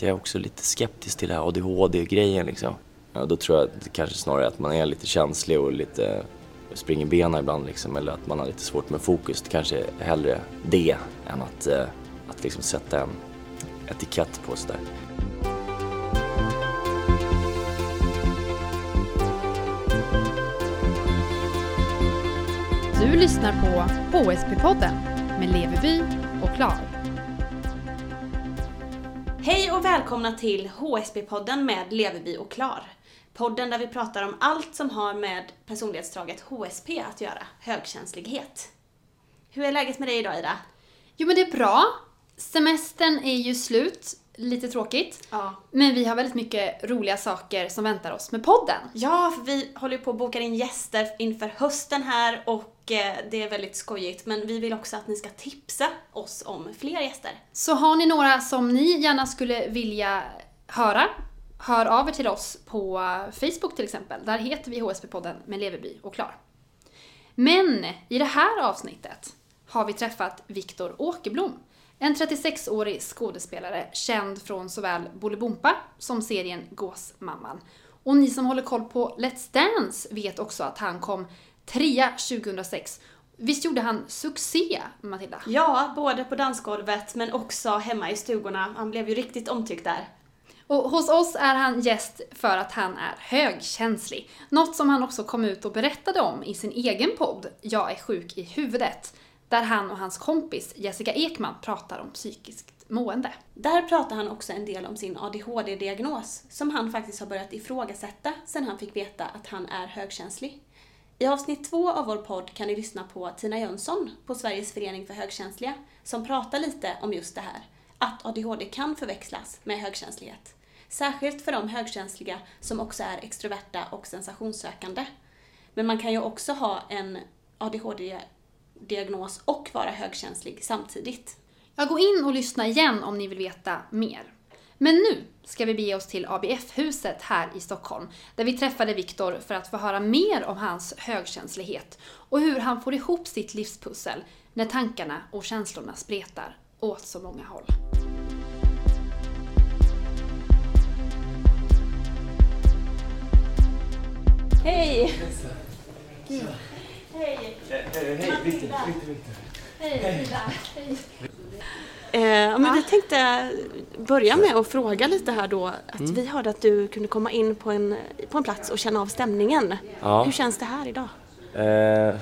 Jag är också lite skeptisk till det här ADHD-grejen liksom. Ja, då tror jag att det kanske snarare att man är lite känslig och lite springer benen ibland liksom, eller att man har lite svårt med fokus. Det kanske är hellre det än att, eh, att liksom sätta en etikett på sådär. Du lyssnar på HSP-podden med Leveby och Klar. Hej och välkomna till HSP-podden med Leveby och Klar. Podden där vi pratar om allt som har med personlighetsdraget HSP att göra, högkänslighet. Hur är läget med dig idag Ida? Jo men det är bra. Semestern är ju slut. Lite tråkigt. Ja. Men vi har väldigt mycket roliga saker som väntar oss med podden. Ja, för vi håller ju på att boka in gäster inför hösten här och Eh, det är väldigt skojigt. Men vi vill också att ni ska tipsa oss om fler gäster. Så har ni några som ni gärna skulle vilja höra, hör av er till oss på Facebook till exempel. Där heter vi HSP-podden med Leverby och Klar. Men i det här avsnittet har vi träffat Viktor Åkerblom. En 36-årig skådespelare känd från såväl Bolibompa som serien Gåsmamman. Och ni som håller koll på Let's Dance vet också att han kom trea 2006. Visst gjorde han succé, Matilda? Ja, både på dansgolvet men också hemma i stugorna. Han blev ju riktigt omtyckt där. Och hos oss är han gäst för att han är högkänslig. Något som han också kom ut och berättade om i sin egen podd Jag är sjuk i huvudet. Där han och hans kompis Jessica Ekman pratar om psykiskt mående. Där pratar han också en del om sin ADHD-diagnos som han faktiskt har börjat ifrågasätta sedan han fick veta att han är högkänslig. I avsnitt två av vår podd kan ni lyssna på Tina Jönsson på Sveriges förening för högkänsliga som pratar lite om just det här, att ADHD kan förväxlas med högkänslighet. Särskilt för de högkänsliga som också är extroverta och sensationssökande. Men man kan ju också ha en ADHD-diagnos och vara högkänslig samtidigt. Jag gå in och lyssna igen om ni vill veta mer. Men nu ska vi bege oss till ABF-huset här i Stockholm, där vi träffade Viktor för att få höra mer om hans högkänslighet och hur han får ihop sitt livspussel när tankarna och känslorna spretar åt så många håll. Hej! Hej, Victor, Victor. Hej! Hej! Eh, men vi tänkte börja med att fråga lite här då. Att Vi hörde att du kunde komma in på en, på en plats och känna av stämningen. Ja. Hur känns det här idag? Eh,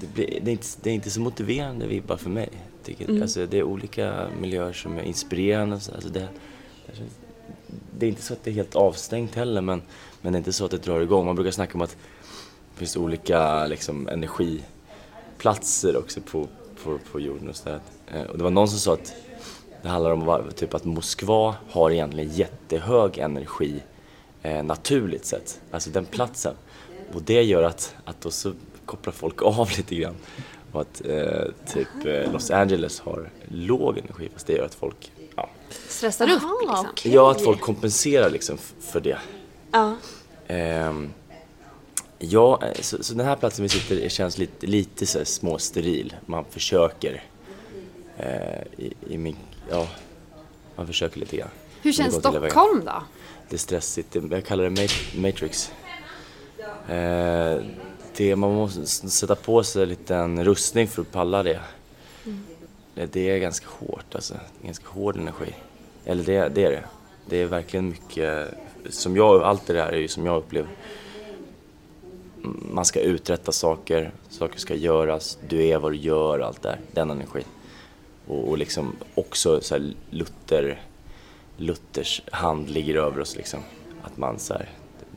det, blir, det, är inte, det är inte så motiverande vibbar för mig. Tycker, Mm. alltså, det är olika miljöer som är inspirerande. och Så, alltså, det, det känns- det är inte så att det är helt avstängt heller men, men det är inte så att det drar igång. Man brukar snacka om att det finns olika liksom, energiplatser också på, på, på jorden. Och, så där. Och det var någon som sa att det handlar om typ att Moskva har egentligen jättehög energi eh, naturligt sett, alltså den platsen. Och det gör att, att då så kopplar folk av lite grann. Och att eh, typ eh, Los Angeles har låg energi fast det gör att folk, ja, Stressar upp Aha, liksom. okej. ja att folk kompenserar liksom för det. Ja. Ehm, ja, eh, så, så den här platsen vi sitter känns lite, lite så här småsteril. Man försöker eh, i, i min, ja, man försöker lite grann. Hur det känns. Stockholm då? Det är stressigt, det- jag kallar det mat- Matrix. Eh, det, man måste sätta på sig en rustning för att palla det. Det, det är ganska hårt alltså, Det ganska hård energi. Eller det, det är det. Det är verkligen mycket, som jag, allt det där är ju som jag upplever. Mm, Man ska uträtta saker, saker ska göras, du är vad du gör, allt där. Den energin. Och, och liksom också så här Luther, Luthers hand ligger över oss liksom. Att man så här,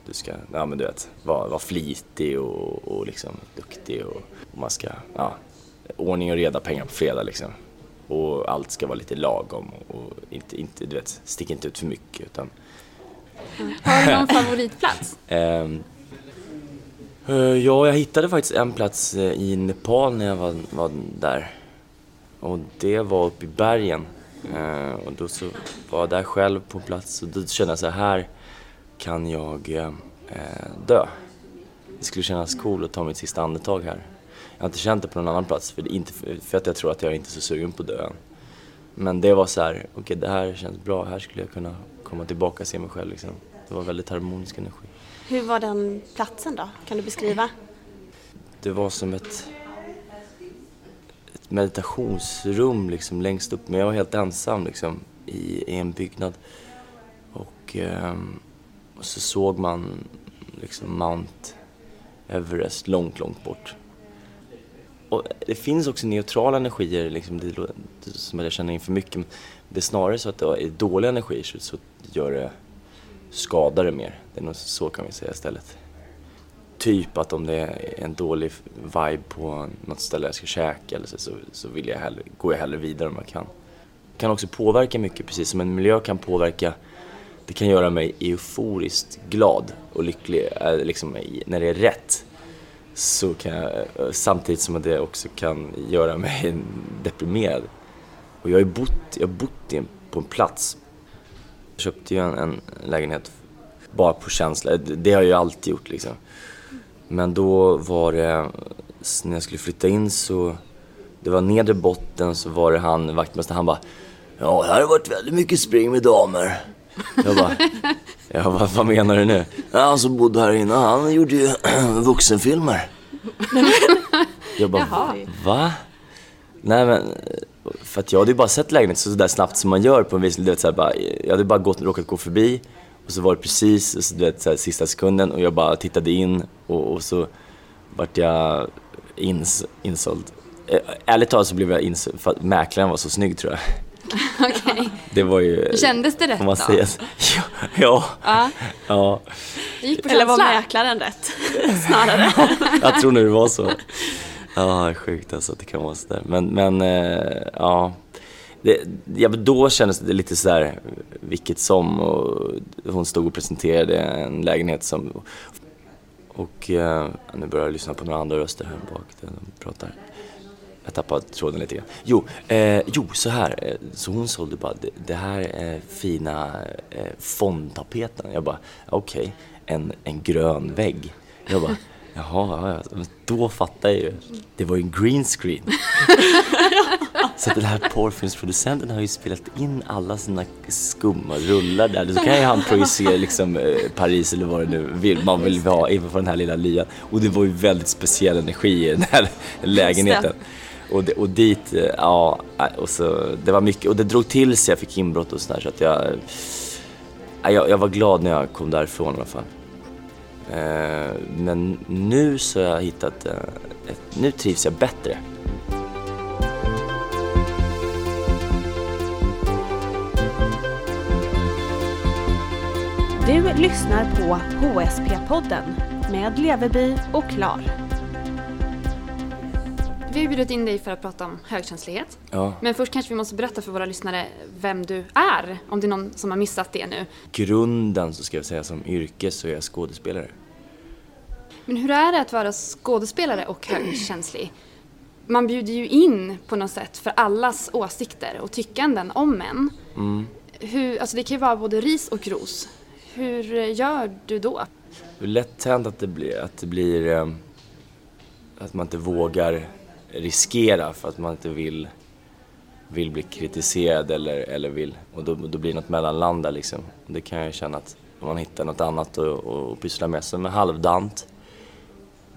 du ska, ja men du vet, vara, vara flitig och, och liksom duktig och, och man ska, ja, ordning och reda pengar på fredag liksom. Och allt ska vara lite lagom och, inte, inte, du vet, stick inte ut för mycket utan Har du någon favoritplats? Eh, ja, jag hittade faktiskt en plats eh, i Nepal när jag var, var där. Och det var uppe i bergen. Eh, och då så var jag där själv på plats och då kände jag så här, kan jag eh, dö. Det skulle kännas cool att ta mitt sista andetag här. Jag har inte känt det på någon annan plats för, inte, för att jag tror att jag inte är så sugen på att dö än. Men det var så här, okej okay, det här känns bra, här skulle jag kunna komma tillbaka och se mig själv liksom. Det var väldigt harmonisk energi. Hur var den platsen då? Kan du beskriva? Det var som ett, ett meditationsrum liksom längst upp, men jag var helt ensam liksom i, i en byggnad. Och, eh, och så såg man liksom Mount Everest långt, långt bort. Och det finns också neutrala energier, liksom, det, som jag känner in för mycket. Men det är snarare så att det är dåliga energier så, så gör det, skadar det mer. Det är nog så kan vi säga istället. Typ att om det är en dålig vibe på något ställe jag ska käka eller så, så, så vill jag hellre, går jag hellre vidare om jag kan. Det kan också påverka mycket, precis som en miljö kan påverka det kan göra mig euforiskt glad och lycklig eh, liksom, när det är rätt. Så kan jag, eh, samtidigt som det också kan göra mig deprimerad. Och jag har ju bott, jag har bott på en plats. Jag köpte ju en, en lägenhet bara på känsla, det har jag ju alltid gjort liksom. Men då var det, när jag skulle flytta in så, det var nedre botten så var det han, vaktmästaren, han bara Ja, det har varit väldigt mycket spring med damer. Jag bara, ja, vad, vad menar du nu? Ja, han som bodde här inne, han gjorde ju vuxenfilmer. Jag bara, Jaha. va? Nej men, för att jag hade ju bara sett lägenheten så där snabbt som man gör på en visning. Bara, jag hade bara gått, råkat gå förbi och så var det precis så, du vet, så här, sista sekunden och jag bara tittade in och, och så vart jag ins, insåld. Ärligt talat så blev jag insåld för att mäklaren var så snygg tror jag. okay. Det var ju... Kändes det rätt man då? Säga, ja, ja. ja. Eller var mäklaren rätt? Snarare. jag tror nog det var så. Ja, sjukt alltså att det kan vara sådär. Men, men äh, ja. Det, ja, då kändes det lite sådär, vilket som. Och hon stod och presenterade en lägenhet som... Och eh, nu börjar jag lyssna på några andra röster här bak, de pratar. Jag tappade tråden lite grann. Jo, eh, jo så här. Eh, så hon sålde bara, det, det här är fina eh, fondtapeten. Jag bara, okej, okay, en, en grön vägg. Jag bara, jaha, ja, då fattar jag ju. Det var ju en green screen. så den här porrfilmsproducenten har ju spelat in alla sina skumma rullar där. Så kan ju han projicera liksom eh, Paris eller vad det nu vill, man vill ha inför den här lilla lyan. Och det var ju väldigt speciell energi i den här lägenheten. Och, och dit, eh, ja, och så, det var mycket, och det drog till sig, jag fick inbrott och sådär så att jag, jag, jag var glad när jag kom därifrån i alla fall. Eh, men nu så har jag hittat, eh, nu trivs jag bättre. Du lyssnar på HSP-podden med Leveby och Klar. Vi har bjudit in dig för att prata om högkänslighet. Ja. Men först kanske vi måste berätta för våra lyssnare vem du är, om det är någon som har missat det nu. Grunden så ska jag säga som yrke så är jag skådespelare. Men hur är det att vara skådespelare och högkänslig? Man bjuder ju in på något sätt för allas åsikter och tyckanden om män. Mm. Hur, alltså det kan ju vara både ris och ros. Hur gör du då? Det är lätt hänt att det blir, att det blir eh, att man inte vågar riskera för att man inte vill, vill bli kritiserad eller, eller vill, och då, då blir det något mellanland där liksom. Det kan jag känna att om man hittar något annat och, och pyssla med som är halvdant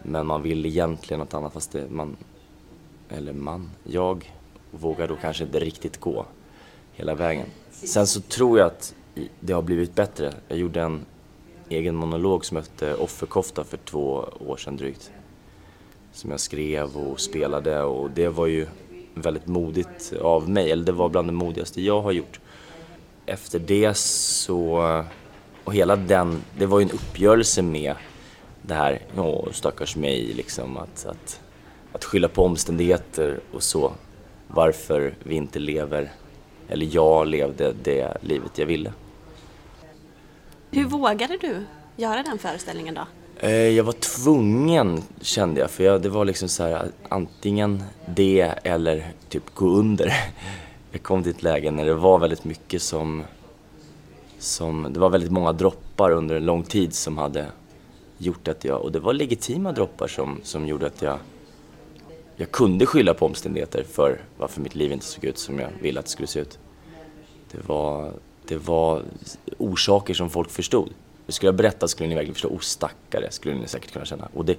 men man vill egentligen något annat fast det, man, eller man, jag vågar då kanske inte riktigt gå hela vägen. Sen så tror jag att det har blivit bättre. Jag gjorde en egen monolog som hette Offerkofta för två år sedan drygt som jag skrev och spelade och det var ju väldigt modigt av mig, eller det var bland det modigaste jag har gjort. Efter det så, och hela den, det var ju en uppgörelse med det här, åh stackars mig liksom, att, att, att skylla på omständigheter och så. Varför vi inte lever, eller jag levde det livet jag ville. Hur vågade du göra den föreställningen då? Eh, jag var tvungen kände jag, för jag, det var liksom så här, antingen det eller typ gå under. Jag kom till ett läge när det var väldigt mycket som, som, det var väldigt många droppar under en lång tid som hade gjort att jag, och det var legitima droppar som, som gjorde att jag jag kunde skylla på omständigheter för varför mitt liv inte såg ut som jag ville att det skulle se ut. Det var, det var orsaker som folk förstod. Skulle jag berätta skulle ni verkligen förstå, oh stackare, skulle ni säkert kunna känna. Och det,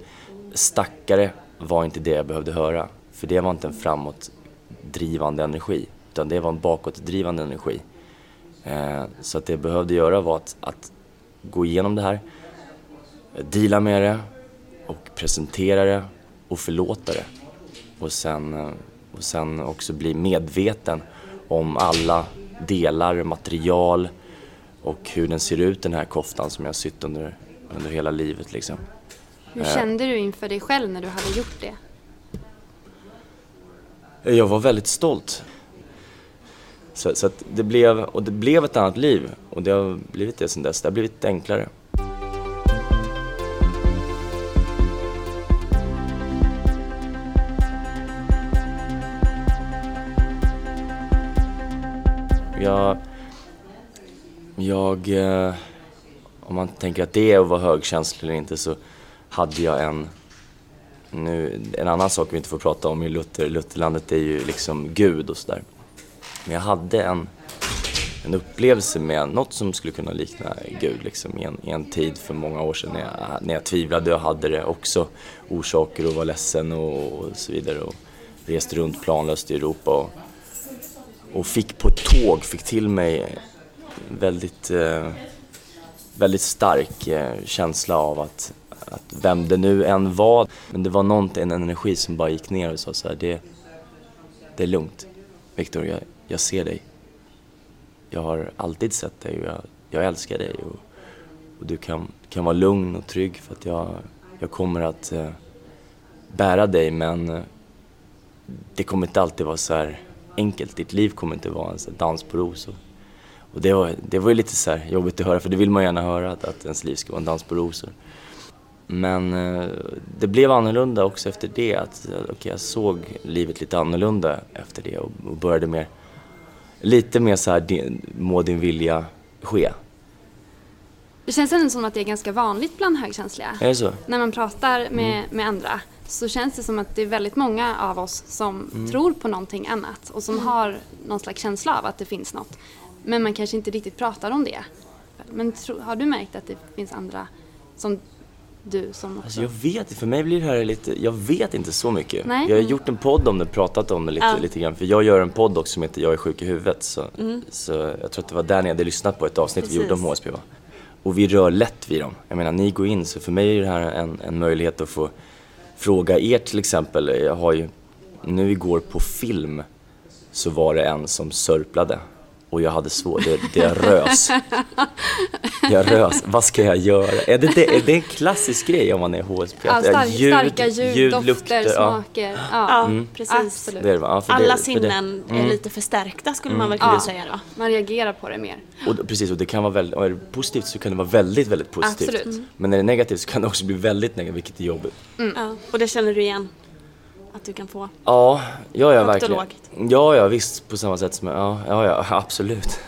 stackare var inte det jag behövde höra. För det var inte en framåtdrivande energi, utan det var en bakåtdrivande energi. Eh, så att det jag behövde göra var att, att gå igenom det här, deala med det och presentera det och förlåta det. Och sen, eh, och sen också bli medveten om alla delar, material och hur den ser ut den här koftan som jag har sytt under, under hela livet liksom. Hur kände du inför dig själv när du hade gjort det? Jag var väldigt stolt. Så, så det blev, och det blev ett annat liv och det har blivit det sen dess. Det har blivit enklare. Jag, jag, eh, om man tänker att det är att vara högkänslig eller inte så hade jag en, nu, en annan sak vi inte får prata om i Luther, Lutherlandet är ju liksom Gud och sådär. Men jag hade en, en upplevelse med något som skulle kunna likna Gud liksom, i, en, i en tid för många år sedan när jag, när jag tvivlade och hade det också orsaker att vara ledsen och, och så vidare. Och reste runt planlöst i Europa och, och fick på ett tåg, fick till mig väldigt, eh, väldigt stark eh, känsla av att, att vem det nu än var, men det var någonting, en energi som bara gick ner och sa så här, det, det är lugnt. Viktor, jag, jag ser dig. Jag har alltid sett dig och jag, jag älskar dig. Och, och, du kan, kan vara lugn och trygg för att jag, jag kommer att eh, bära dig men eh, det kommer inte alltid vara så här enkelt. Ditt liv kommer inte vara en dans på rosor. Och det var, det var ju lite så jobbigt att höra för det vill man gärna höra att, att ens liv ska vara en dans på rosor. Men eh, det blev annorlunda också efter det. Att, okay, jag såg livet lite annorlunda efter det och, och började mer, lite mer så här, må din vilja ske. Det känns ändå som att det är ganska vanligt bland högkänsliga. Är det så? När man pratar med, mm. med andra så känns det som att det är väldigt många av oss som mm. tror på någonting annat och som mm. har någon slags känsla av att det finns något. Men man kanske inte riktigt pratar om det. Men tro, har du märkt att det finns andra som du som också... Alltså jag vet för mig blir det här lite, jag vet inte så mycket. Nej. Jag har gjort en podd om det, pratat om det lite, ja. lite grann. För jag gör en podd också som heter Jag är sjuk i huvudet. Så, mm. så jag tror att det var där ni hade lyssnat på ett avsnitt Precis. vi gjorde om HSP va? Och vi rör lätt vid dem. Jag menar, ni går in, så för mig är det här en, en möjlighet att få fråga er till exempel. Jag har ju, nu igår på film så var det en som sörplade och jag hade svårt, det, det rös. Jag rös, vad ska jag göra? Är det, det, är det en klassisk grej om man är HSP? Ja, stark, ljud, starka ljud, ljud dofter, lukter, smaker. Ja, ja mm. precis. Det det, ja, Alla sinnen är mm. lite förstärkta skulle mm. man väl kunna ja, säga då. Man reagerar på det mer. Och, precis, och det kan vara väldigt, är det positivt så kan det vara väldigt, väldigt positivt. Absolut. Mm. Men är det negativt så kan det också bli väldigt negativt, vilket är jobbigt. Mm. Ja, och det känner du igen? Att du kan få? Ja, ja, ja verkligen. Ja, ja visst på samma sätt som, ja, ja, ja absolut.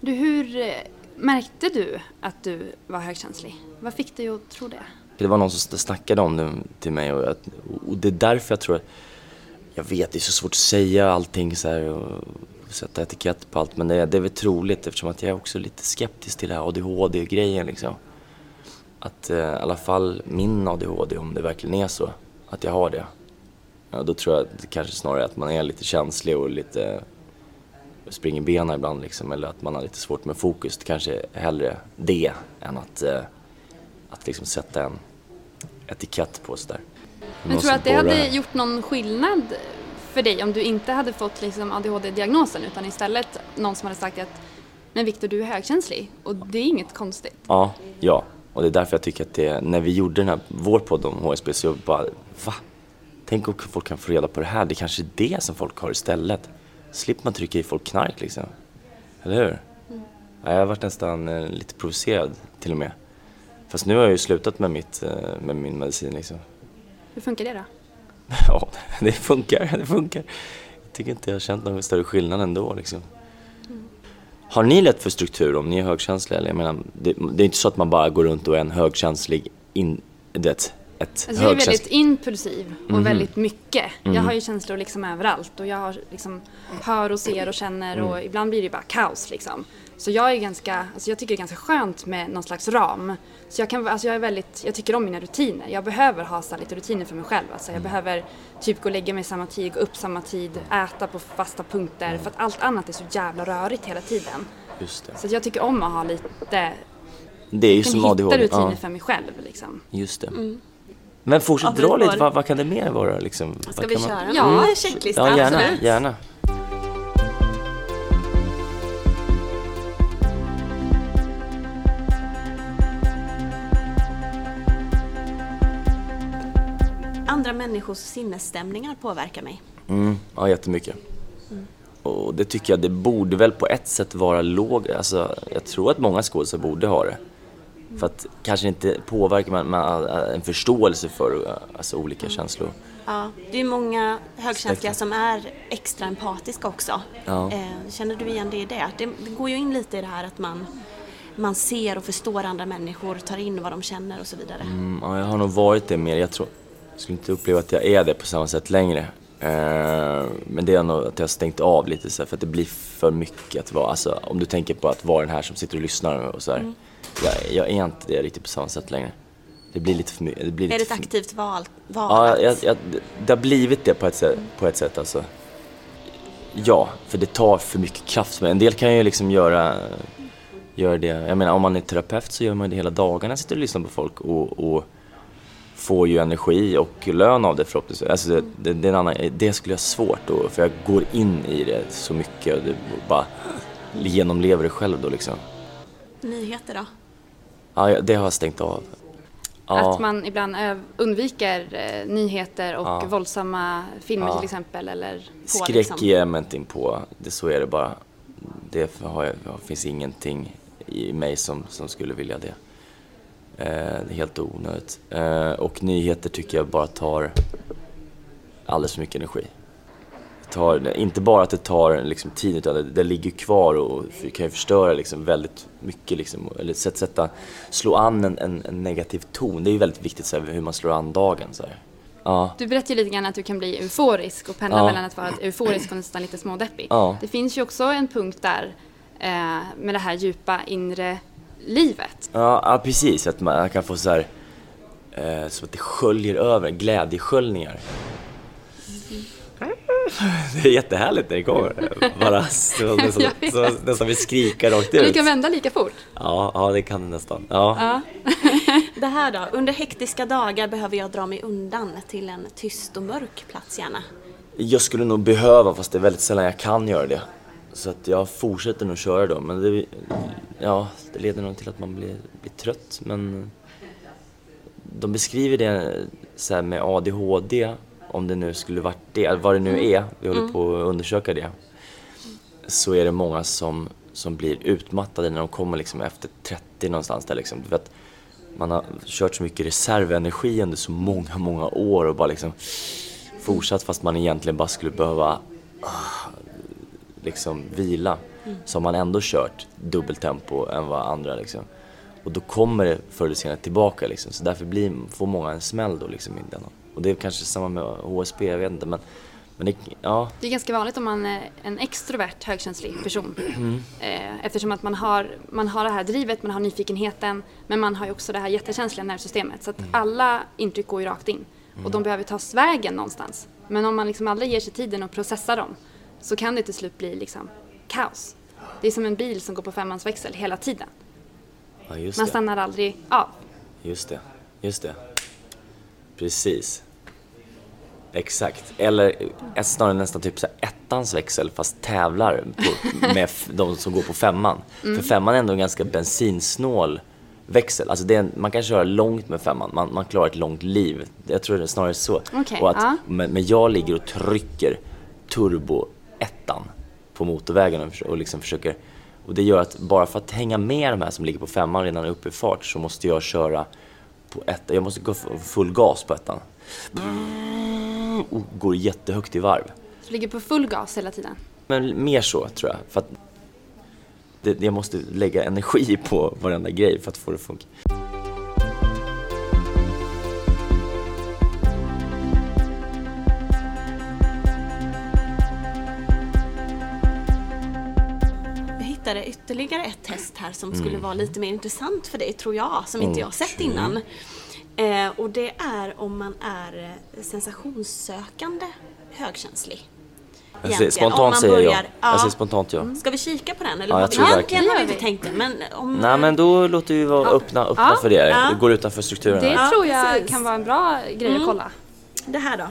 Du, hur eh, märkte du att du var högkänslig? Vad fick dig att tro det? Det var någon som snackade om det till mig och, jag, och det är därför jag tror att, jag vet det är så svårt att säga allting så här och sätta etikett på allt men det, det är väl troligt eftersom att jag är också lite skeptisk till det här ADHD-grejen liksom. Att eh, i alla fall min ADHD, om det verkligen är så, att jag har det. Ja, då tror jag att det kanske snarare att man är lite känslig och lite springer benen ibland liksom, eller att man har lite svårt med fokus. Det kanske hellre det än att, eh, att liksom sätta en etikett på sådär. Men tror du att det hade gjort någon skillnad för dig om du inte hade fått liksom ADHD-diagnosen utan istället någon som hade sagt att men Viktor, du är högkänslig och det är inget konstigt. Ja, ja. Och det är därför jag tycker att det, när vi gjorde den här, vår podd om HSB så bara, va? Tänk om folk kan få reda på det här, det är kanske är det som folk har istället. Slipper man trycka i folk knark liksom. Eller hur? Mm. Ja, jag har varit nästan eh, lite provocerad till och med. Fast nu har jag ju slutat med, mitt, eh, med min medicin liksom. Hur funkar det då? ja, det funkar, det funkar. Jag tycker inte jag har känt någon större skillnad ändå liksom. Har ni lätt för struktur om ni är högkänsliga? Eller jag menar, det, det, är inte så att man bara går runt och är en högkänslig in, det, ett Alltså jag är väldigt impulsiv och Mhm. väldigt mycket. Mhm. Jag har ju känslor liksom överallt och jag har liksom hör och ser och känner Mm. och ibland blir det ju bara kaos liksom. Så jag är ganska, alltså jag tycker det är ganska skönt med någon slags ram. Så jag kan, alltså jag är väldigt, jag tycker om mina rutiner. Jag behöver ha så lite rutiner för mig själv. Alltså jag behöver typ gå och lägga mig samma tid, gå upp samma tid, äta på fasta punkter. För att allt annat är så jävla rörigt hela tiden. Just det. Så jag tycker om att ha lite, Det är ju som hitta ADHD. rutiner Ja, för mig själv liksom. just det. Mm. Men fortsätt dra lite, vad, vad kan det mer vara liksom? Ska vi man- köra Ja. en checklista? Ja, gärna, Absolut. gärna. Andra människors sinnesstämningar påverkar mig. Mm, ja, jättemycket. Och det tycker jag, det borde väl på ett sätt vara låg, alltså jag tror att många skådisar borde ha det. För att kanske inte påverkar man, man en förståelse för alltså, olika känslor. Ja, det är många högkänsliga som är extra empatiska också. Ja. Eh, känner du igen det i det? det? Det går ju in lite i det här att man, man ser och förstår andra människor, tar in vad de känner och så vidare. Mm, ja, jag har nog varit det mer. Jag tror, jag skulle inte uppleva att jag är det på samma sätt längre. Eh, men det är nog att jag har stängt av lite så för att det blir för mycket att vara, alltså om du tänker på att vara den här som sitter och lyssnar och så här. Mm. Jag, jag är inte det riktigt på samma sätt längre. Det blir lite för mycket. Det blir Är det ett aktivt val? val Ja, jag, jag, det har blivit det på ett sätt, på ett sätt alltså. Ja, för det tar för mycket kraft. Men en del kan ju liksom göra, göra det. Jag menar om man är terapeut så gör man det hela dagarna, sitter och lyssnar på folk och, och får ju energi och lön av det förhoppningsvis. Alltså det, det, det, är en annan, det skulle jag ha svårt då, för jag går in i det så mycket och det bara genomlever det själv då liksom. Nyheter då? Ja, det har jag stängt av. Ja. Att man ibland undviker eh, nyheter och Ja. våldsamma filmer Ja. till exempel. Eller på, Skräck liksom. ger jag mig inte in på. Det, så är det bara. Det har jag, finns ingenting i mig som, som skulle vilja det. Eh, helt onödigt. Eh, och nyheter tycker jag bara tar alldeles för mycket energi. Tar, inte bara att det tar liksom, tid utan det, det ligger kvar och kan ju förstöra liksom, väldigt mycket. Liksom, eller sätt, sätta, slå an en, en, en negativ ton. Det är ju väldigt viktigt så här, hur man slår an dagen. Så här. Ja. Du berättade ju lite grann att du kan bli euforisk och pendla Ja. mellan att vara euforisk och nästan lite smådeppig. Ja. Det finns ju också en punkt där eh, med det här djupa inre livet. Ja, ja precis. Att man kan få så här, eh, så att det sköljer över, glädjesköljningar. Det är jättehärligt när det kommer. Bara så, nästan, så, nästan vill skrika rakt ut. kan vända lika fort. Ja, ja, det kan det nästan. Ja. Ja. Det här då? Under hektiska dagar behöver jag dra mig undan till en tyst och mörk plats gärna. Jag skulle nog behöva, fast det är väldigt sällan jag kan göra det. Så att jag fortsätter nog köra då. Men det, ja, det leder nog till att man blir, blir trött. Men de beskriver det så här med ADHD, om det nu skulle varit det, vad det nu är, vi håller på att undersöka det. Så är det många som, som blir utmattade när de kommer liksom efter 30 någonstans där liksom. För att man har kört så mycket reservenergi under så många, många år och bara liksom fortsatt fast man egentligen bara skulle behöva ah, liksom vila. Så har man ändå kört dubbeltempo än vad andra liksom. Och då kommer det förr eller senare tillbaka liksom. Så därför blir, får många en smäll då liksom. Och det är kanske samma med HSP, jag vet inte men, men det, ja, Det är ganska vanligt om man är en extrovert högkänslig person. Eh, Eftersom att man har, man har det här drivet, man har nyfikenheten, men man har ju också det här jättekänsliga nervsystemet. Så att alla intryck går ju rakt in. Och de behöver tas vägen någonstans. Men om man liksom aldrig ger sig tiden att processa dem så kan det till slut bli liksom kaos. Det är som en bil som går på femmansväxel hela tiden. ja just Man det. stannar aldrig av. Just det, just det. Precis. Exakt. Eller snarare nästan typ så ettans växel fast tävlar på, med de som går på femman. För femman är ändå en ganska bensinsnål växel. Alltså en, man kan köra långt med femman, man, man klarar ett långt liv. Jag tror det är snarare så. Okej, och att, ja. men, men jag ligger och trycker turbo ettan på motorvägen och, liksom försöker och det gör att bara för att hänga med de här som ligger på femman redan uppe i fart så måste jag köra på ettan. Jag måste gå full gas på ettan. Och går jättehögt i varv. Så du ligger på full gas hela tiden. Men mer så tror jag. För att det, jag måste lägga energi på varenda grej för att få det att funka. Hittade ytterligare ett test här som skulle vara lite mer intressant för dig, tror jag, som inte jag har sett innan. Eh, och det är om man är eh, sensationssökande högkänslig. Jag Egentligen, spontant säger jag. börjar- Jag ja. säger spontant ja. Ska vi kika på den? Eller Ja, jag vi tror egentligen har vi inte tänkt det. Men om, Nej men då låter vi vara öppna, öppna Ja. för det. Ja. Det går utanför strukturen Det här. tror jag kan vara en bra grej att kolla. Det här då?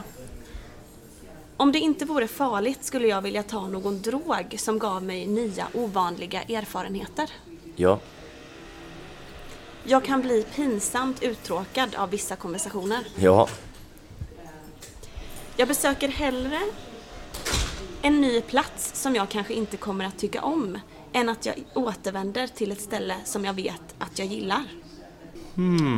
Om det inte vore farligt skulle jag vilja ta någon drog som gav mig nya ovanliga erfarenheter. Ja. Jag kan bli pinsamt uttråkad av vissa konversationer. Ja. Jag besöker hellre en ny plats som jag kanske inte kommer att tycka om än att jag återvänder till ett ställe som jag vet att jag gillar.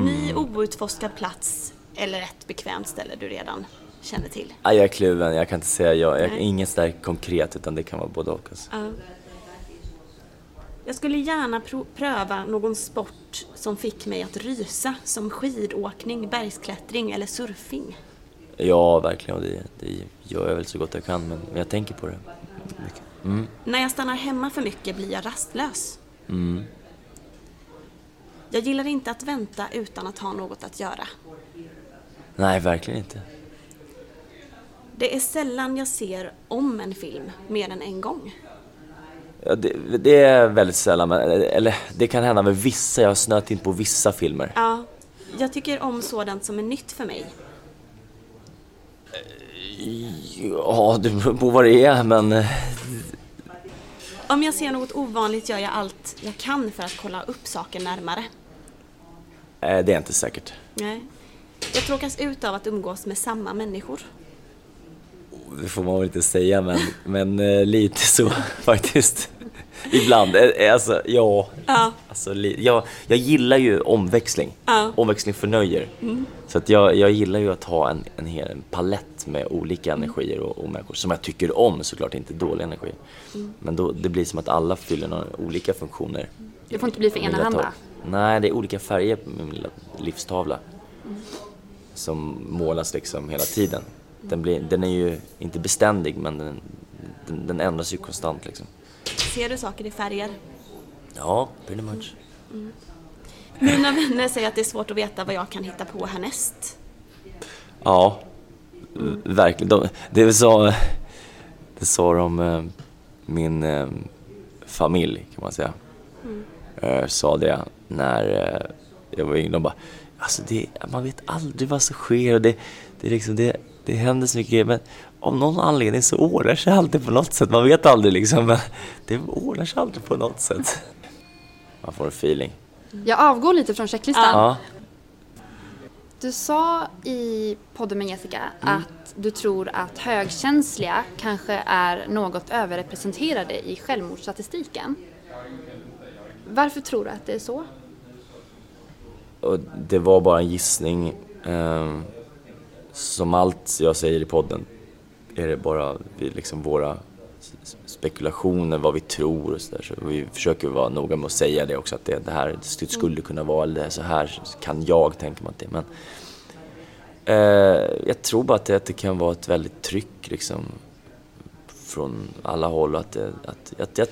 Ny outforskad plats eller ett bekvämt ställe du redan känner till. Nej, jag är kluven. Jag kan inte säga ja. Jag, inget sådär konkret utan det kan vara både och. Alltså. Ja. Jag skulle gärna pro- pröva någon sport som fick mig att rysa som skidåkning, bergsklättring eller surfing. Ja, verkligen. Det, det gör jag väl så gott jag kan men jag tänker på det. Mycket. Mm. När jag stannar hemma för mycket blir jag rastlös. Mm. Jag gillar inte att vänta utan att ha något att göra. Nej, verkligen inte. Det är sällan jag ser om en film mer än en gång. Ja, det, det är väldigt sällan, eller det kan hända med vissa. Jag har snöat in på vissa filmer. Ja, jag tycker om sådant som är nytt för mig. Ja, det beror på vad det är, men eh, Om jag ser något ovanligt gör jag allt jag kan för att kolla upp saken närmare. eh, det är inte säkert. Nej. Jag tråkas ut av att umgås med samma människor. Det får man väl inte säga, men, men eh, lite så faktiskt. Ibland. Eh, eh, Alltså, ja. Ja. Alltså, li- jag, jag gillar ju omväxling. Ja. Omväxling förnöjer. Så att jag, jag gillar ju att ha en, en hel en palett med olika energier och, och människor som jag tycker om såklart, inte dålig energi. Men då, det blir som att alla fyller några olika funktioner. Det får inte bli för enahanda. Nej, det är olika färger på min lilla livstavla. Som målas liksom hela tiden. Den, blir, den är ju inte beständig men den, den, den ändras ju konstant liksom. Ser du saker i färger? Ja, pretty much. Mina vänner säger att det är svårt att veta vad jag kan hitta på härnäst. Ja, v- verkligen. De, det sa, det sa de eh, min eh, familj kan man säga. Eh, sa det när jag var yngre. De bara, alltså det, man vet aldrig vad som sker och det, det, är liksom, det, det händer så mycket grejer. Men av någon anledning så ordnar sig alltid på något sätt. Man vet aldrig liksom, men det ordnar sig alltid på något sätt. Man får en feeling. Jag avgår lite från checklistan. Ja. Du sa i podden med Jessica att du tror att högkänsliga kanske är något överrepresenterade i självmordsstatistiken. Varför tror du att det är så? Och det var bara en gissning. Som allt jag säger i podden är det bara liksom våra spekulationer, vad vi tror och sådär. Så vi försöker vara noga med att säga det också, att det, det här det skulle kunna vara, eller det så här kan jag tänka mig att det är. Men eh, jag tror bara att det, att det kan vara ett väldigt tryck liksom från alla håll. Att, det, att, att, att,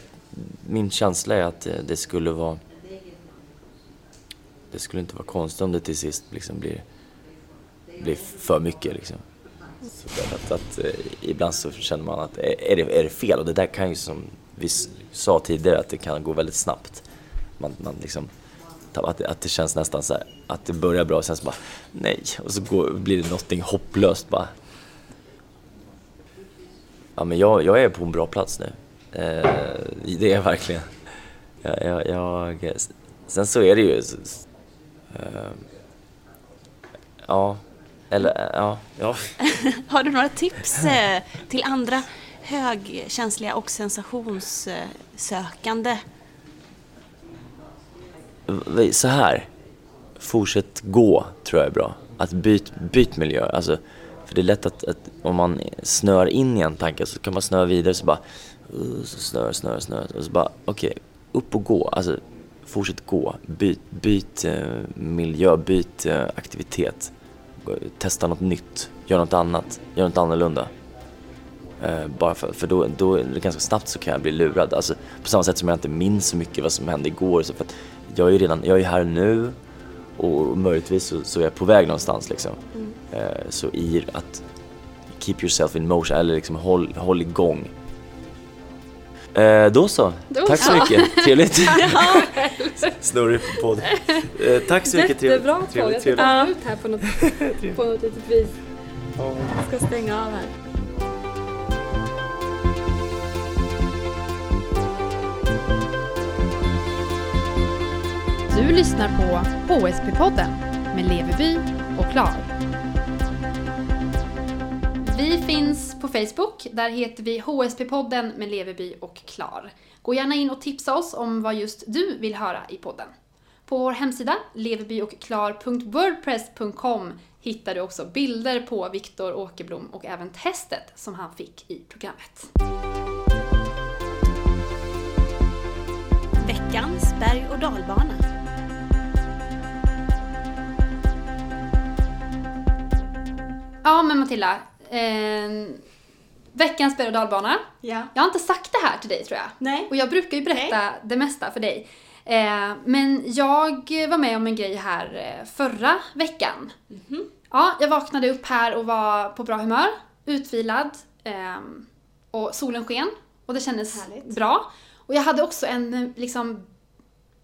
min känsla är att det, det skulle vara det skulle inte vara konstigt om det till sist liksom blir, blir för mycket. Liksom. Så att, att, att, ibland så känner man att eh, är det, är det fel? Och det där kan ju som vi sa tidigare att det kan gå väldigt snabbt. Man, man liksom, att, det, att det känns nästan så här, att det börjar bra och sen så bara nej och så går, blir det någonting hopplöst bara. Ja men jag, jag är på en bra plats nu. Eh, det är jag verkligen. Jag, jag, jag, eh, sen så är det ju Eh, ja, eller ja, ja. Har du några tips eh, till andra högkänsliga och sensationssökande? Så här, fortsätt gå tror jag är bra. Att byt, byt miljö, alltså, för det är lätt att, att om man snör in i en tanke så kan man snöa vidare så bara, så snör, snör, snör. Och så bara, okej, upp och gå, alltså fortsätt gå, byt, byt eh, miljö, byt eh, aktivitet, testa något nytt, gör något annat, gör något annorlunda. Eh, bara för, för då, då är det ganska snabbt så kan jag bli lurad. Alltså, på samma sätt som jag inte minns så mycket vad som hände igår. Så för att jag är ju redan, jag är här nu och möjligtvis så, så är jag på väg någonstans liksom. Eh, så i att keep yourself in motion, eller liksom håll, håll igång. Eh, då så, Då tack så så. mycket, trevligt. Snurrig podd. Eh, tack så mycket, trevligt. Jättebra podd. Jag ska ta ut här på något, på något litet vis. Jag ska stänga av här. Du lyssnar på HSP-podden med Leveby och Klar. Vi finns på Facebook. Där heter vi HSP-podden med Leveby och Klar. Gå gärna in och tipsa oss om vad just du vill höra i podden. På vår hemsida levebyochklar.wordpress.com hittar du också bilder på Viktor Åkerblom och även testet som han fick i programmet. Veckans berg och dalbana. Ja, men Matilda. Eh, veckans berg och dalbana. Ja. Jag har inte sagt det här till dig tror jag. Nej. Och jag brukar ju berätta det mesta för dig. Eh, men jag var med om en grej här eh, förra veckan. Mhm. Ja, jag vaknade upp här och var på bra humör, utvilad ehm, och solen sken och det kändes Härligt. bra. Och jag hade också en eh, liksom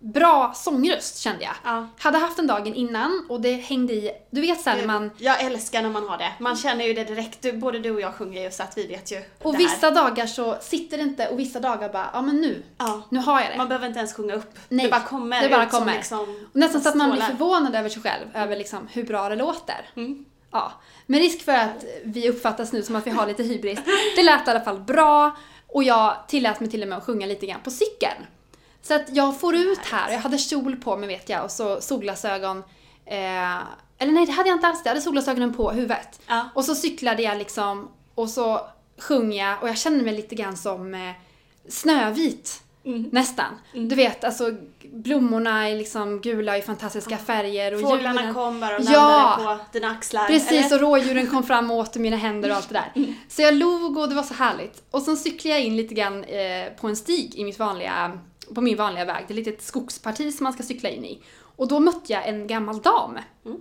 bra sångröst kände jag. Ja. Hade haft den dagen innan och det hängde i, du vet såhär när man Jag älskar när man har det. Man känner ju det direkt. Du, både du och jag sjunger ju så att vi vet ju och det här. vissa dagar så sitter det inte och vissa dagar bara, ja men nu, Ja. nu har jag det. Man behöver inte ens sjunga upp. Nej, det bara kommer det bara ut kommer. liksom Och nästan så att man blir förvånad över sig själv, över liksom hur bra det låter. Mm. Ja. Med risk för att vi uppfattas nu som att vi har lite hybris. Det lät i alla fall bra och jag tillät mig till och med att sjunga lite grann på cykeln. Så att jag får ut här, jag hade kjol på mig vet jag och så solglasögon. Eh, eller nej, det hade jag inte alls. Jag hade solglasögonen på huvudet. Ja. Och så cyklade jag liksom och så sjöng jag och jag kände mig lite grann som eh, Snövit. Mm. Nästan. Du vet, alltså blommorna är liksom gula i fantastiska färger. Och Fåglarna djuren- kom bara och Ja. landade på dina axlar. Precis, eller? och rådjuren kom fram och åt mina händer och allt det där. Så jag log och det var så härligt. Och sen cyklade jag in lite grann eh, på en stig i mitt vanliga, på min vanliga väg. Det är ett litet skogsparti som man ska cykla in i. Och då mötte jag en gammal dam. Mm.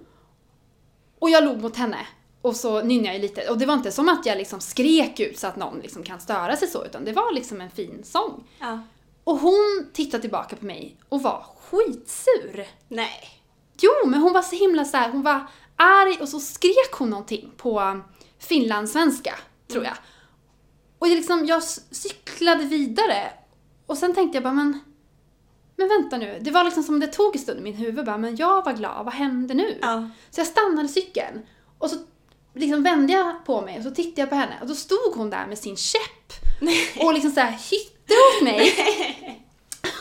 Och jag log mot henne. Och så nynnade jag lite. Och det var inte som att jag liksom skrek ut så att någon liksom kan störa sig så, utan det var liksom en fin sång. Ja. Och hon tittade tillbaka på mig och var skitsur. Nej. Jo, men hon var så himla så här, hon var arg och så skrek hon någonting på finlandssvenska, tror jag. Och jag, liksom, jag cyklade vidare och sen tänkte jag bara, men, men vänta nu. Det var liksom som det tog en stund i min huvud bara, men jag var glad, vad hände nu? Ja. Så jag stannade cykeln och så liksom vände jag på mig och så tittade jag på henne och då stod hon där med sin käpp och liksom så här hytte åt mig.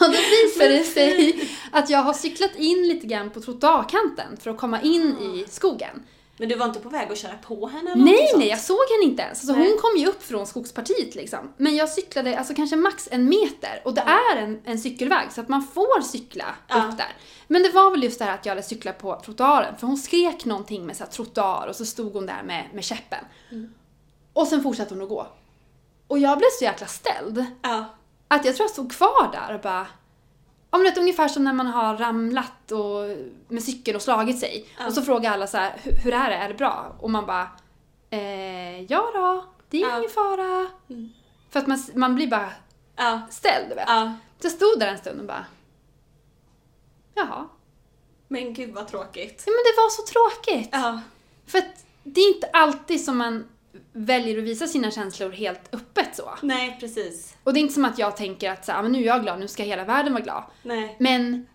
Och då visade det sig att jag har cyklat in lite grann på trottoarkanten för att komma in i skogen. Men du var inte på väg att köra på henne eller Nej, sånt? nej, jag såg henne inte ens. Alltså, Nej. hon kom ju upp från skogspartiet liksom. Men jag cyklade alltså kanske max en meter och det är en, en cykelväg så att man får cykla Ja. upp där. Men det var väl just det här att jag hade cyklat på trottoaren för hon skrek någonting med så här trottoar och så stod hon där med, med käppen. Mm. Och sen fortsatte hon att gå. Och jag blev så jäkla ställd Ja. att jag tror jag stod kvar där och bara Men det är ungefär som när man har ramlat och, med cykeln och slagit sig. Ja. Och så frågar alla så här, "Hur- är det? Är det bra? Och man bara, eh, ja då, det är Ja. ingen fara. Mm. För att man, man blir bara Ja. ställd, vet. Ja. Så jag stod där en stund och bara, jaha. Men gud vad tråkigt. Ja men det var så tråkigt. Ja. För att det är inte alltid som man väljer att visa sina känslor helt öppet så. Nej, precis. Och det är inte som att jag tänker att så här, "Ah, men nu är jag glad, nu ska hela världen vara glad. Nej. Men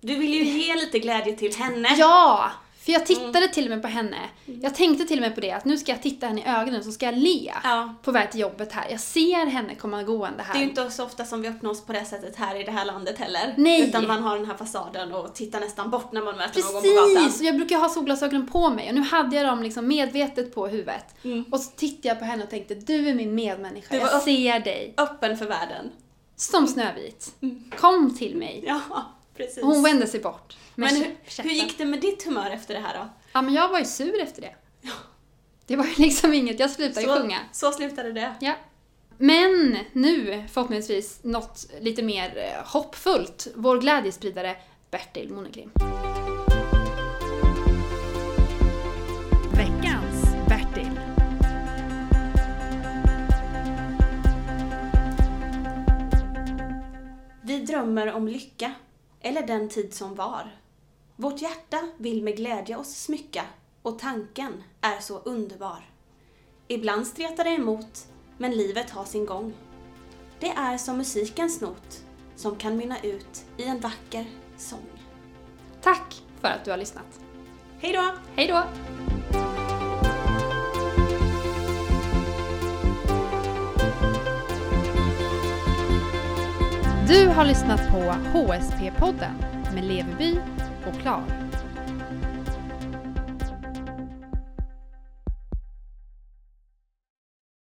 Du vill ju ge lite glädje till henne. Ja! För jag tittade till och med på henne. Jag tänkte till och med på det, att nu ska jag titta henne i ögonen så ska jag le. Ja. På väg till jobbet här. Jag ser henne komma gående här. Det är ju inte så ofta som vi öppnar oss på det sättet här i det här landet heller. Nej. Utan man har den här fasaden och tittar nästan bort när man möter någon på gatan. Precis! Jag brukar ha solglasögonen på mig och nu hade jag dem liksom medvetet på huvudet. Mm. Och så tittade jag på henne och tänkte, du är min medmänniska, jag upp- ser dig. Öppen för världen. Som Snövit. Kom till mig. Ja, precis. Och hon vände sig bort. Men hur, hur gick det med ditt humör efter det här då? Ja men jag var ju sur efter det. Det var ju liksom inget, jag slutade ju Så, sjunga. så slutade det. Ja. Men nu förhoppningsvis något lite mer eh, hoppfullt. Vår glädjespridare Bertil Moneklim. Veckans Bertil. Vi drömmer om lycka, eller den tid som var. Vårt hjärta vill med glädje oss smycka och tanken är så underbar. Ibland stretar det emot, men livet har sin gång. Det är som musikens not som kan mynna ut i en vacker sång. Tack för att du har lyssnat. Hej då! Hej då! Du har lyssnat på HSP-podden med Leveby och Klar.